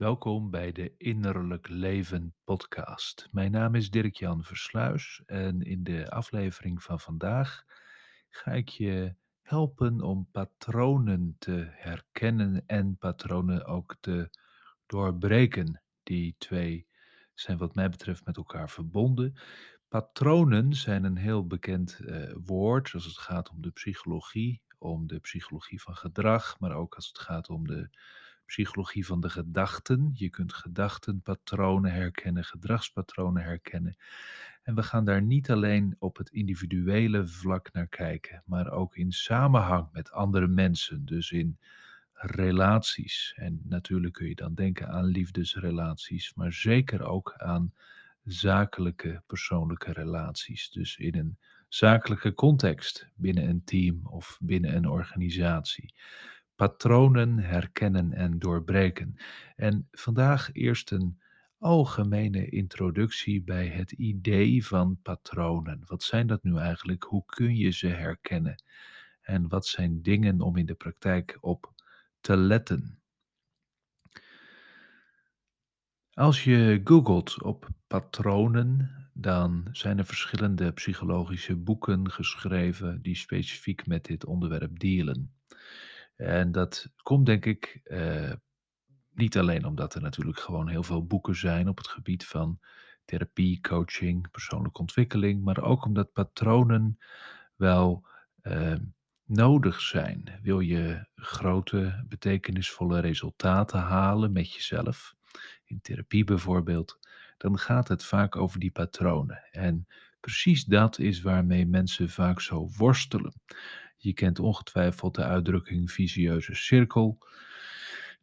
Welkom bij de Innerlijk Leven podcast. Mijn naam is Dirk-Jan Versluis en in de aflevering van vandaag ga ik je helpen om patronen te herkennen en patronen ook te doorbreken. Die twee zijn wat mij betreft met elkaar verbonden. Patronen zijn een heel bekend eh, woord als het gaat om de psychologie, om de psychologie van gedrag, maar ook als het gaat om de psychologie van de gedachten. Je kunt gedachtenpatronen herkennen, gedragspatronen herkennen. En we gaan daar niet alleen op het individuele vlak naar kijken, maar ook in samenhang met andere mensen, dus in relaties. En natuurlijk kun je dan denken aan liefdesrelaties, maar zeker ook aan zakelijke persoonlijke relaties. Dus in een zakelijke context binnen een team of binnen een organisatie patronen herkennen en doorbreken. En vandaag eerst een algemene introductie bij het idee van patronen. Wat zijn dat nu eigenlijk? Hoe kun je ze herkennen? En wat zijn dingen om in de praktijk op te letten? Als je googelt op patronen, dan zijn er verschillende psychologische boeken geschreven die specifiek met dit onderwerp dealen. En dat komt denk ik eh, niet alleen omdat er natuurlijk gewoon heel veel boeken zijn op het gebied van therapie, coaching, persoonlijke ontwikkeling, maar ook omdat patronen wel eh, nodig zijn. Wil je grote, betekenisvolle resultaten halen met jezelf, in therapie bijvoorbeeld, dan gaat het vaak over die patronen. En precies dat is waarmee mensen vaak zo worstelen. Je kent ongetwijfeld de uitdrukking visieuze cirkel,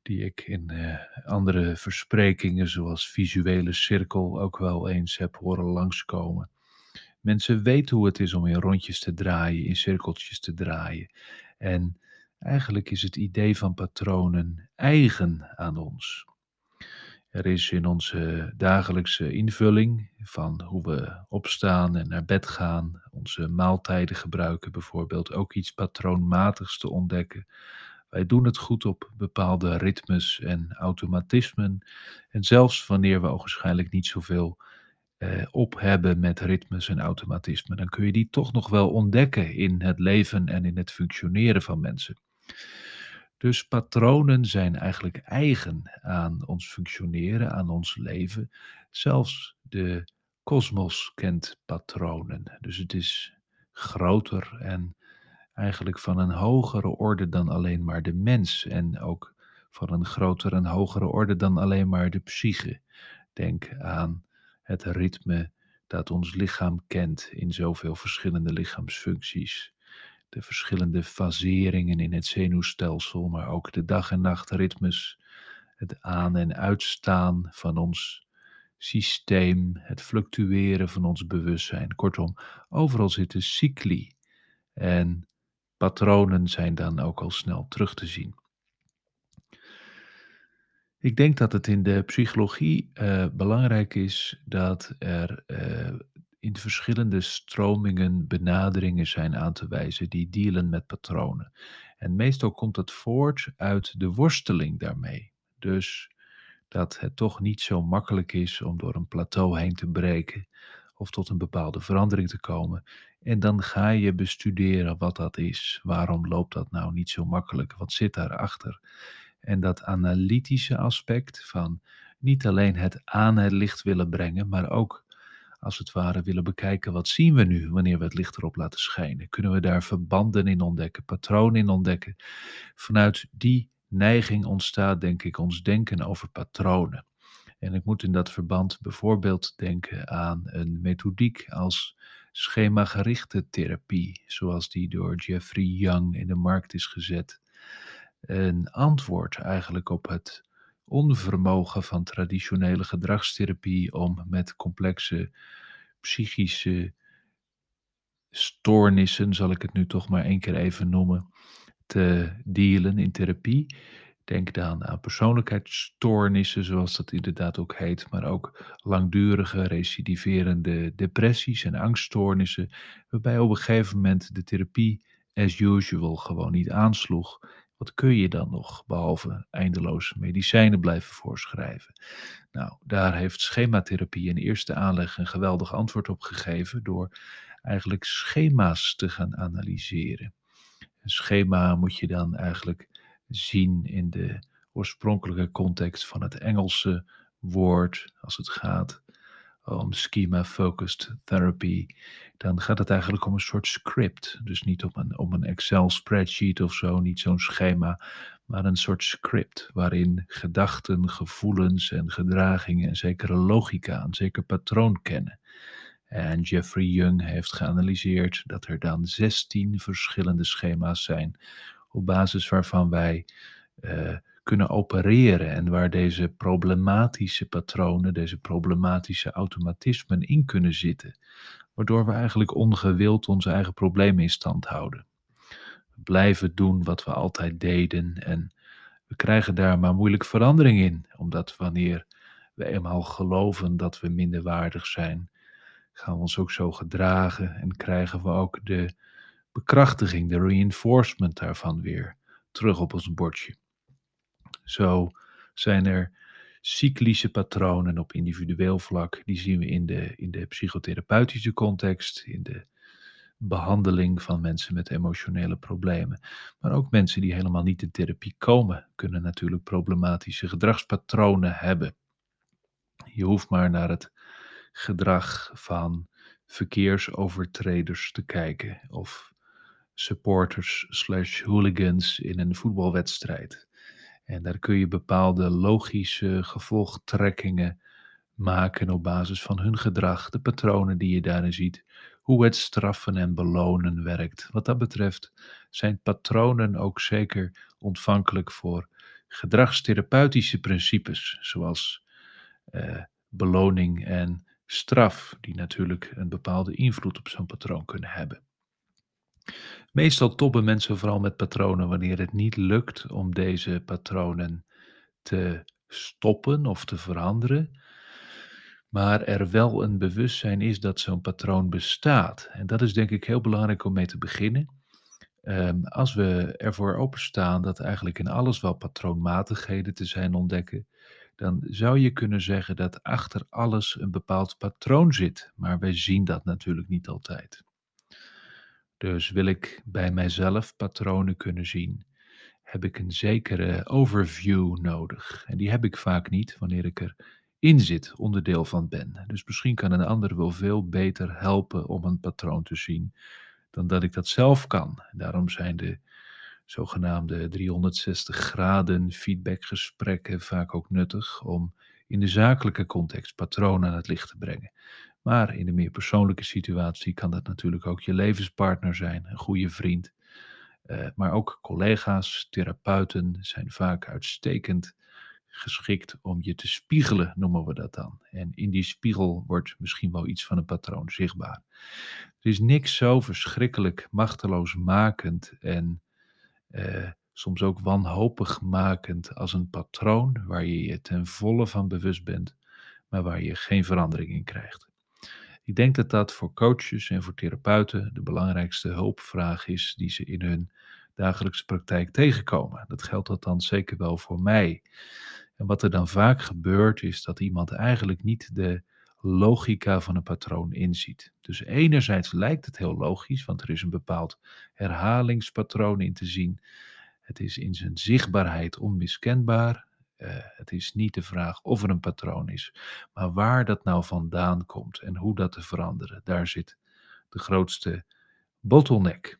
die ik in uh, andere versprekingen, zoals visuele cirkel, ook wel eens heb horen langskomen. Mensen weten hoe het is om in rondjes te draaien, in cirkeltjes te draaien. En eigenlijk is het idee van patronen eigen aan ons. Er is in onze dagelijkse invulling van hoe we opstaan en naar bed gaan, onze maaltijden gebruiken bijvoorbeeld, ook iets patroonmatigs te ontdekken. Wij doen het goed op bepaalde ritmes en automatismen. En zelfs wanneer we waarschijnlijk niet zoveel eh, op hebben met ritmes en automatismen, dan kun je die toch nog wel ontdekken in het leven en in het functioneren van mensen. Dus patronen zijn eigenlijk eigen aan ons functioneren, aan ons leven. Zelfs de kosmos kent patronen. Dus het is groter en eigenlijk van een hogere orde dan alleen maar de mens. En ook van een grotere en hogere orde dan alleen maar de psyche. Denk aan het ritme dat ons lichaam kent in zoveel verschillende lichaamsfuncties de verschillende faseringen in het zenuwstelsel, maar ook de dag- en nachtritmes, het aan- en uitstaan van ons systeem, het fluctueren van ons bewustzijn. Kortom, overal zitten cycli en patronen zijn dan ook al snel terug te zien. Ik denk dat het in de psychologie uh, belangrijk is dat er uh, in verschillende stromingen benaderingen zijn aan te wijzen die dealen met patronen. En meestal komt dat voort uit de worsteling daarmee. Dus dat het toch niet zo makkelijk is om door een plateau heen te breken of tot een bepaalde verandering te komen. En dan ga je bestuderen wat dat is. Waarom loopt dat nou niet zo makkelijk? Wat zit daarachter? En dat analytische aspect van niet alleen het aan het licht willen brengen, maar ook als het ware willen bekijken wat zien we nu wanneer we het licht erop laten schijnen. Kunnen we daar verbanden in ontdekken, patronen in ontdekken. Vanuit die neiging ontstaat denk ik ons denken over patronen. En ik moet in dat verband bijvoorbeeld denken aan een methodiek als schemagerichte therapie, zoals die door Jeffrey Young in de markt is gezet. Een antwoord eigenlijk op het onvermogen van traditionele gedragstherapie om met complexe psychische stoornissen, zal ik het nu toch maar één keer even noemen, te dealen in therapie. Denk dan aan persoonlijkheidsstoornissen, zoals dat inderdaad ook heet, maar ook langdurige recidiverende depressies en angststoornissen, waarbij op een gegeven moment de therapie as usual gewoon niet aansloeg Wat kun je dan nog, behalve eindeloos medicijnen blijven voorschrijven? Nou, daar heeft schematherapie in eerste aanleg een geweldig antwoord op gegeven door eigenlijk schema's te gaan analyseren. Een schema moet je dan eigenlijk zien in de oorspronkelijke context van het Engelse woord als het gaat om schema-focused therapy, dan gaat het eigenlijk om een soort script. Dus niet om een, een Excel-spreadsheet of zo, niet zo'n schema, maar een soort script waarin gedachten, gevoelens en gedragingen een zekere logica, een zeker patroon kennen. En Jeffrey Young heeft geanalyseerd dat er dan 16 verschillende schema's zijn, op basis waarvan wij uh, kunnen opereren en waar deze problematische patronen, deze problematische automatismen in kunnen zitten, waardoor we eigenlijk ongewild onze eigen problemen in stand houden. We blijven doen wat we altijd deden en we krijgen daar maar moeilijk verandering in, omdat wanneer we eenmaal geloven dat we minderwaardig zijn, gaan we ons ook zo gedragen en krijgen we ook de bekrachtiging, de reinforcement daarvan weer terug op ons bordje. Zo zijn er cyclische patronen op individueel vlak. Die zien we in de, in de psychotherapeutische context, in de behandeling van mensen met emotionele problemen. Maar ook mensen die helemaal niet in therapie komen, kunnen natuurlijk problematische gedragspatronen hebben. Je hoeft maar naar het gedrag van verkeersovertreders te kijken of supporters slash hooligans in een voetbalwedstrijd. En daar kun je bepaalde logische gevolgtrekkingen maken op basis van hun gedrag, de patronen die je daarin ziet, hoe het straffen en belonen werkt. Wat dat betreft zijn patronen ook zeker ontvankelijk voor gedragstherapeutische principes, zoals eh, beloning en straf, die natuurlijk een bepaalde invloed op zo'n patroon kunnen hebben. Meestal toppen mensen vooral met patronen wanneer het niet lukt om deze patronen te stoppen of te veranderen, maar er wel een bewustzijn is dat zo'n patroon bestaat. En dat is denk ik heel belangrijk om mee te beginnen. Um, als we ervoor openstaan dat eigenlijk in alles wel patroonmatigheden te zijn ontdekken, dan zou je kunnen zeggen dat achter alles een bepaald patroon zit. Maar wij zien dat natuurlijk niet altijd. Dus wil ik bij mijzelf patronen kunnen zien, heb ik een zekere overview nodig. En die heb ik vaak niet wanneer ik erin zit, onderdeel van ben. Dus misschien kan een ander wel veel beter helpen om een patroon te zien dan dat ik dat zelf kan. Daarom zijn de zogenaamde 360 graden feedbackgesprekken vaak ook nuttig om in de zakelijke context patronen aan het licht te brengen. Maar in de meer persoonlijke situatie kan dat natuurlijk ook je levenspartner zijn, een goede vriend. Uh, maar ook collega's, therapeuten zijn vaak uitstekend geschikt om je te spiegelen, noemen we dat dan. En in die spiegel wordt misschien wel iets van een patroon zichtbaar. Er is niks zo verschrikkelijk machteloosmakend en uh, soms ook wanhopig makend als een patroon waar je je ten volle van bewust bent, maar waar je geen verandering in krijgt. Ik denk dat dat voor coaches en voor therapeuten de belangrijkste hulpvraag is die ze in hun dagelijkse praktijk tegenkomen. Dat geldt dan zeker wel voor mij. En wat er dan vaak gebeurt is dat iemand eigenlijk niet de logica van een patroon inziet. Dus enerzijds lijkt het heel logisch, want er is een bepaald herhalingspatroon in te zien. Het is in zijn zichtbaarheid onmiskenbaar. Uh, het is niet de vraag of er een patroon is, maar waar dat nou vandaan komt en hoe dat te veranderen. Daar zit de grootste bottleneck.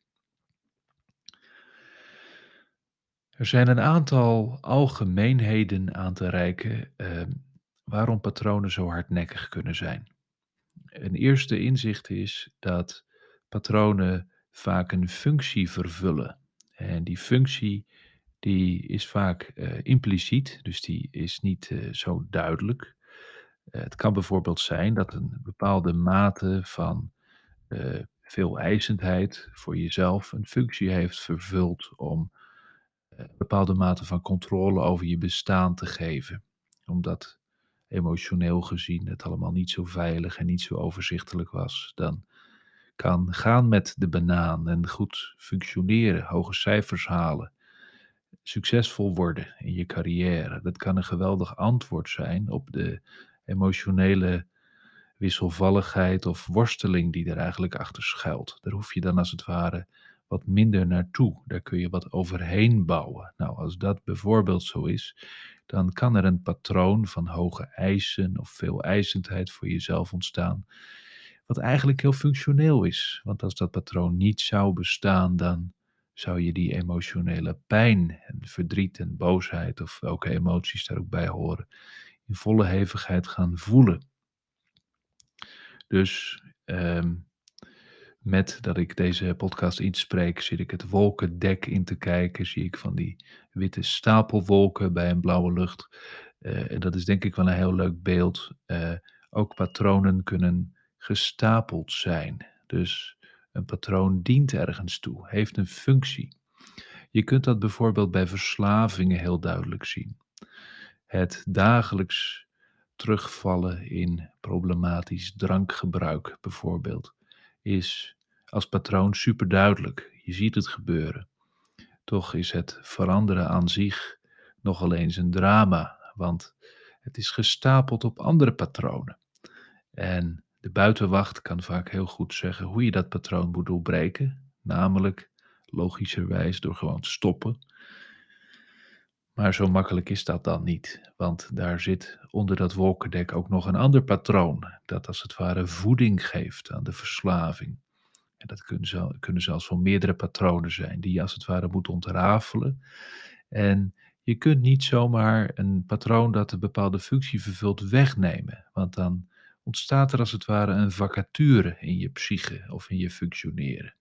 Er zijn een aantal algemeenheden aan te reiken uh, waarom patronen zo hardnekkig kunnen zijn. Een eerste inzicht is dat patronen vaak een functie vervullen. En die functie die is vaak uh, impliciet, dus die is niet uh, zo duidelijk. Uh, het kan bijvoorbeeld zijn dat een bepaalde mate van veel eisendheid voor jezelf een functie heeft vervuld om een bepaalde mate van controle over je bestaan te geven. Omdat emotioneel gezien het allemaal niet zo veilig en niet zo overzichtelijk was. Dan kan gaan met de banaan en goed functioneren, hoge cijfers halen succesvol worden in je carrière. Dat kan een geweldig antwoord zijn op de emotionele wisselvalligheid of worsteling die er eigenlijk achter schuilt. Daar hoef je dan als het ware wat minder naartoe. Daar kun je wat overheen bouwen. Nou, als dat bijvoorbeeld zo is, dan kan er een patroon van hoge eisen of veel eisendheid voor jezelf ontstaan, wat eigenlijk heel functioneel is. Want als dat patroon niet zou bestaan, dan zou je die emotionele pijn en verdriet en boosheid of welke emoties daar ook bij horen, in volle hevigheid gaan voelen. Dus ehm, met dat ik deze podcast inspreek, zit ik het wolkendek in te kijken. Zie ik van die witte stapelwolken bij een blauwe lucht. Uh, en dat is denk ik wel een heel leuk beeld. Uh, ook patronen kunnen gestapeld zijn. Dus een patroon dient ergens toe, heeft een functie. Je kunt dat bijvoorbeeld bij verslavingen heel duidelijk zien. Het dagelijks terugvallen in problematisch drankgebruik bijvoorbeeld is als patroon super duidelijk. Je ziet het gebeuren. Toch is het veranderen aan zich nogal eens een drama, want het is gestapeld op andere patronen. En de buitenwacht kan vaak heel goed zeggen hoe je dat patroon moet doorbreken, namelijk logischerwijs door gewoon te stoppen. Maar zo makkelijk is dat dan niet, want daar zit onder dat wolkendek ook nog een ander patroon, dat als het ware voeding geeft aan de verslaving. En dat kunnen, zelfs wel meerdere patronen zijn die je als het ware moet ontrafelen. En je kunt niet zomaar een patroon dat een bepaalde functie vervult wegnemen, want dan ontstaat er als het ware een vacature in je psyche of in je functioneren.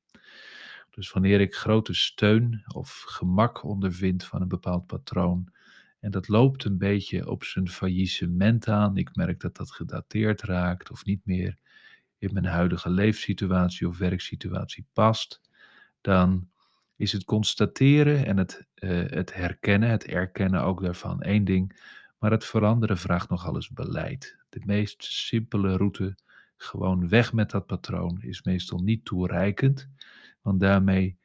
Dus wanneer ik grote steun of gemak ondervind van een bepaald patroon, en dat loopt een beetje op zijn faillissement aan, ik merk dat dat gedateerd raakt of niet meer in mijn huidige leefsituatie of werksituatie past, dan is het constateren en het, uh, het herkennen, het erkennen ook daarvan één ding, maar het veranderen vraagt nogal eens beleid. De meest simpele route, gewoon weg met dat patroon, is meestal niet toereikend, want daarmee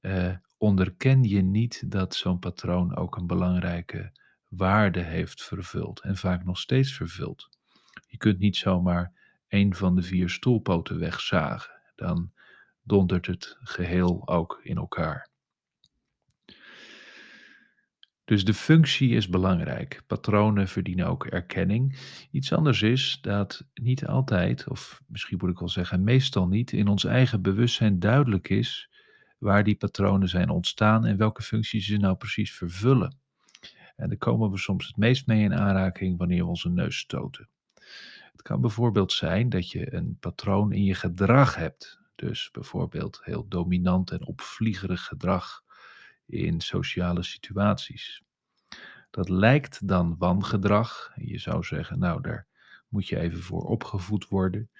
uh, onderken je niet dat zo'n patroon ook een belangrijke waarde heeft vervuld en vaak nog steeds vervult. Je kunt niet zomaar een van de vier stoelpoten wegzagen, dan dondert het geheel ook in elkaar. Dus de functie is belangrijk. Patronen verdienen ook erkenning. Iets anders is dat niet altijd, of misschien moet ik wel zeggen meestal niet, in ons eigen bewustzijn duidelijk is waar die patronen zijn ontstaan en welke functies ze nou precies vervullen. En daar komen we soms het meest mee in aanraking wanneer we onze neus stoten. Het kan bijvoorbeeld zijn dat je een patroon in je gedrag hebt. Dus bijvoorbeeld heel dominant en opvliegerig gedrag in sociale situaties. Dat lijkt dan wangedrag. Je zou zeggen, nou, daar moet je even voor opgevoed worden.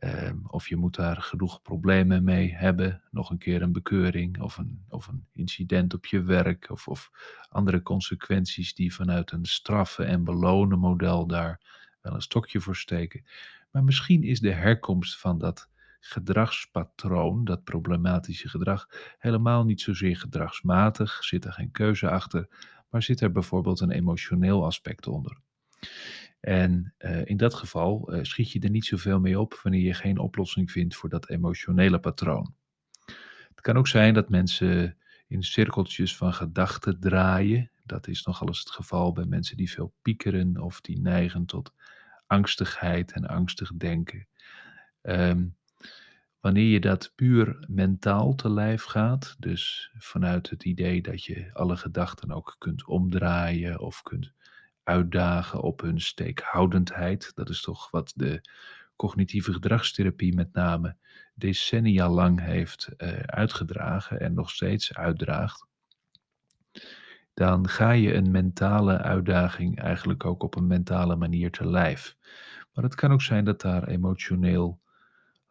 Um, of je moet daar genoeg problemen mee hebben. Nog een keer een bekeuring of een, of een incident op je werk. Of, of andere consequenties die vanuit een straffen en belonen model daar wel een stokje voor steken. Maar misschien is de herkomst van dat gedragspatroon, dat problematische gedrag, helemaal niet zozeer gedragsmatig, zit er geen keuze achter, maar zit er bijvoorbeeld een emotioneel aspect onder. En uh, in dat geval uh, schiet je er niet zoveel mee op wanneer je geen oplossing vindt voor dat emotionele patroon. Het kan ook zijn dat mensen in cirkeltjes van gedachten draaien. Dat is nogal eens het geval bij mensen die veel piekeren of die neigen tot angstigheid en angstig denken. Um, wanneer je dat puur mentaal te lijf gaat, dus vanuit het idee dat je alle gedachten ook kunt omdraaien of kunt uitdagen op hun steekhoudendheid, dat is toch wat de cognitieve gedragstherapie met name decennia lang heeft uh, uitgedragen en nog steeds uitdraagt, dan ga je een mentale uitdaging eigenlijk ook op een mentale manier te lijf. Maar het kan ook zijn dat daar emotioneel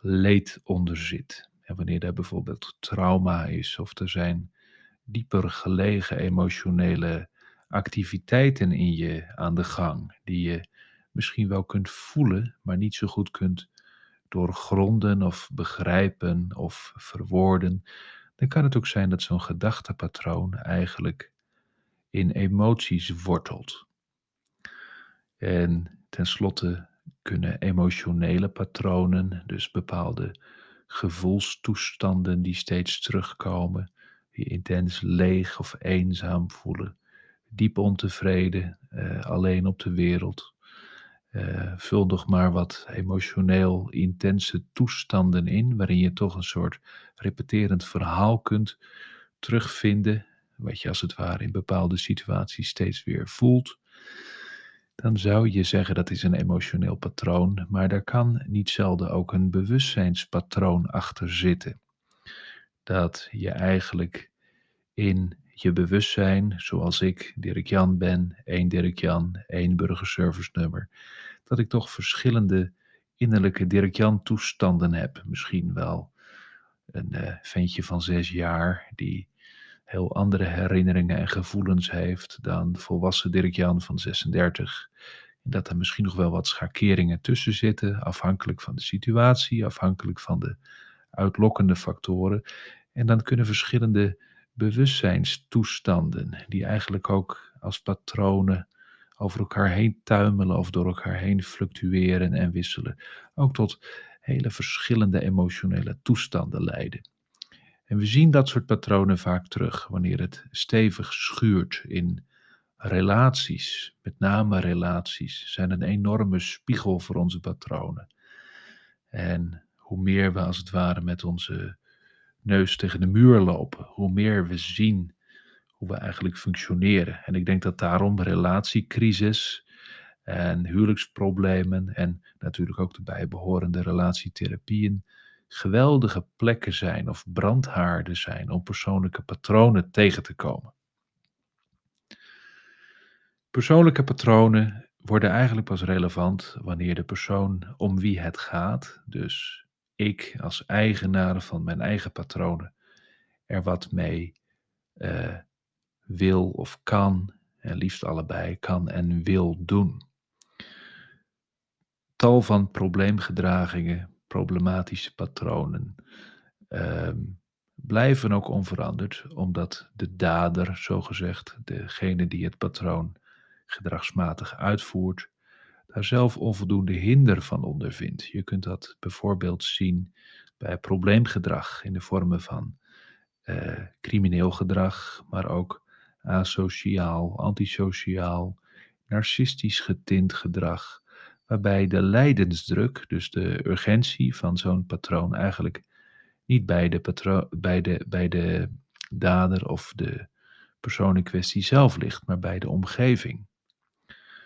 leed onder zit. En wanneer daar bijvoorbeeld trauma is of er zijn dieper gelegen emotionele activiteiten in je aan de gang, die je misschien wel kunt voelen, maar niet zo goed kunt doorgronden of begrijpen of verwoorden, dan kan het ook zijn dat zo'n gedachtepatroon eigenlijk in emoties wortelt. En tenslotte kunnen emotionele patronen, dus bepaalde gevoelstoestanden die steeds terugkomen, je intens leeg of eenzaam voelen, diep ontevreden, eh, alleen op de wereld. Eh, vul nog maar wat emotioneel intense toestanden in, waarin je toch een soort repeterend verhaal kunt terugvinden, wat je als het ware in bepaalde situaties steeds weer voelt. Dan zou je zeggen dat is een emotioneel patroon, maar daar kan niet zelden ook een bewustzijnspatroon achter zitten. Dat je eigenlijk in je bewustzijn, zoals ik, Dirk Jan ben, één Dirk Jan, één burgerservice nummer, dat ik toch verschillende innerlijke Dirk Jan toestanden heb. Misschien wel een uh, ventje van zes jaar die heel andere herinneringen en gevoelens heeft dan volwassen Dirk Jan van 36. En dat er misschien nog wel wat schakeringen tussen zitten, afhankelijk van de situatie, afhankelijk van de uitlokkende factoren. En dan kunnen verschillende bewustzijnstoestanden, die eigenlijk ook als patronen over elkaar heen tuimelen of door elkaar heen fluctueren en wisselen, ook tot hele verschillende emotionele toestanden leiden. En we zien dat soort patronen vaak terug wanneer het stevig schuurt in relaties. Met name relaties zijn een enorme spiegel voor onze patronen. En hoe meer we als het ware met onze neus tegen de muur lopen, hoe meer we zien hoe we eigenlijk functioneren. En ik denk dat daarom relatiecrisis en huwelijksproblemen en natuurlijk ook de bijbehorende relatietherapieën geweldige plekken zijn of brandhaarden zijn om persoonlijke patronen tegen te komen. Persoonlijke patronen worden eigenlijk pas relevant wanneer de persoon om wie het gaat, dus ik als eigenaar van mijn eigen patronen, er wat mee uh, wil of kan, en liefst allebei kan en wil doen. Tal van probleemgedragingen problematische patronen ehm, blijven ook onveranderd, omdat de dader, zogezegd, degene die het patroon gedragsmatig uitvoert, daar zelf onvoldoende hinder van ondervindt. Je kunt dat bijvoorbeeld zien bij probleemgedrag in de vormen van uh, crimineel gedrag, maar ook asociaal, antisociaal, narcistisch getint gedrag, waarbij de lijdensdruk, dus de urgentie van zo'n patroon, eigenlijk niet bij de, bij, de, bij de dader of de persoon in kwestie zelf ligt, maar bij de omgeving.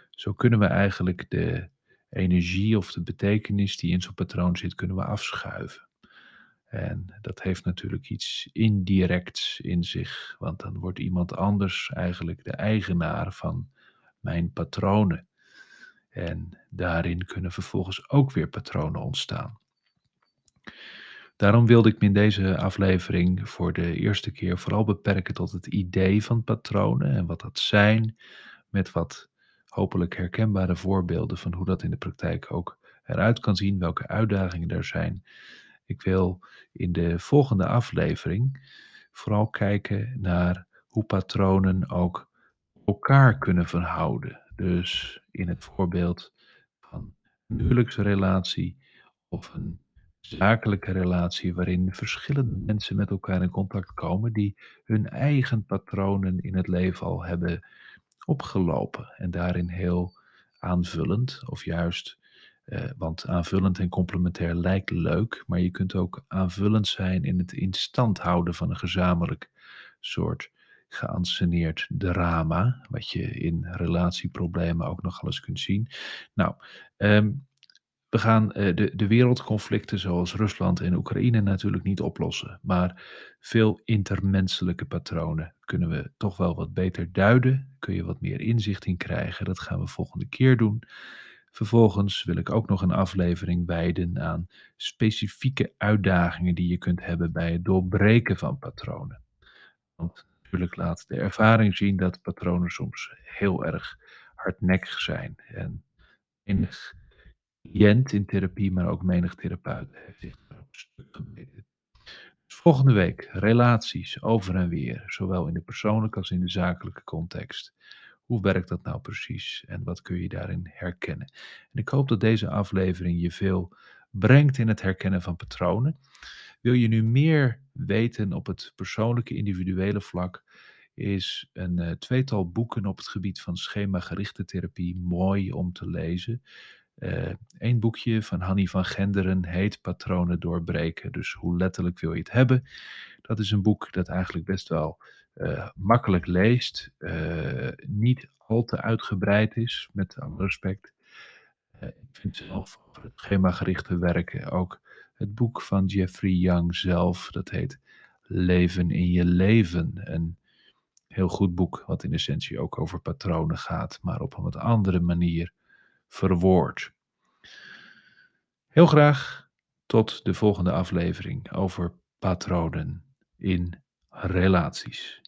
Zo kunnen we eigenlijk de energie of de betekenis die in zo'n patroon zit, kunnen we afschuiven. En dat heeft natuurlijk iets indirects in zich, want dan wordt iemand anders eigenlijk de eigenaar van mijn patronen. En daarin kunnen vervolgens ook weer patronen ontstaan. Daarom wilde ik me in deze aflevering voor de eerste keer vooral beperken tot het idee van patronen en wat dat zijn, met wat hopelijk herkenbare voorbeelden van hoe dat in de praktijk ook eruit kan zien, welke uitdagingen er zijn. Ik wil in de volgende aflevering vooral kijken naar hoe patronen ook elkaar kunnen verhouden. Dus in het voorbeeld van een huwelijksrelatie of een zakelijke relatie waarin verschillende mensen met elkaar in contact komen die hun eigen patronen in het leven al hebben opgelopen en daarin heel aanvullend of juist, eh, want aanvullend en complementair lijkt leuk, maar je kunt ook aanvullend zijn in het in stand houden van een gezamenlijk soort geanceneerd drama, wat je in relatieproblemen ook nog eens kunt zien. Nou, ehm, we gaan uh, de, de wereldconflicten zoals Rusland en Oekraïne natuurlijk niet oplossen, maar veel intermenselijke patronen kunnen we toch wel wat beter duiden, kun je wat meer inzicht in krijgen. Dat gaan we volgende keer doen. Vervolgens wil ik ook nog een aflevering wijden aan specifieke uitdagingen die je kunt hebben bij het doorbreken van patronen. Want natuurlijk laat de ervaring zien dat patronen soms heel erg hardnekkig zijn. En menig cliënt in therapie, maar ook menig therapeut heeft zich stuk. Dus Volgende week relaties over en weer, zowel in de persoonlijke als in de zakelijke context. Hoe werkt dat nou precies en wat kun je daarin herkennen? En ik hoop dat deze aflevering je veel brengt in het herkennen van patronen. Wil je nu meer weten op het persoonlijke, individuele vlak, is een eh, tweetal boeken op het gebied van schemagerichte therapie mooi om te lezen. Eén boekje van Hannie van Genderen heet Patronen doorbreken. Dus hoe letterlijk wil je het hebben? Dat is een boek dat eigenlijk best wel eh, makkelijk leest, eh, niet al te uitgebreid is, met alle respect. Eh, ik vind zelf over het schemagerichte werken ook het boek van Jeffrey Young zelf, dat heet Leven in je leven. Een heel goed boek, wat in essentie ook over patronen gaat, maar op een wat andere manier verwoord. Heel graag tot de volgende aflevering over patronen in relaties.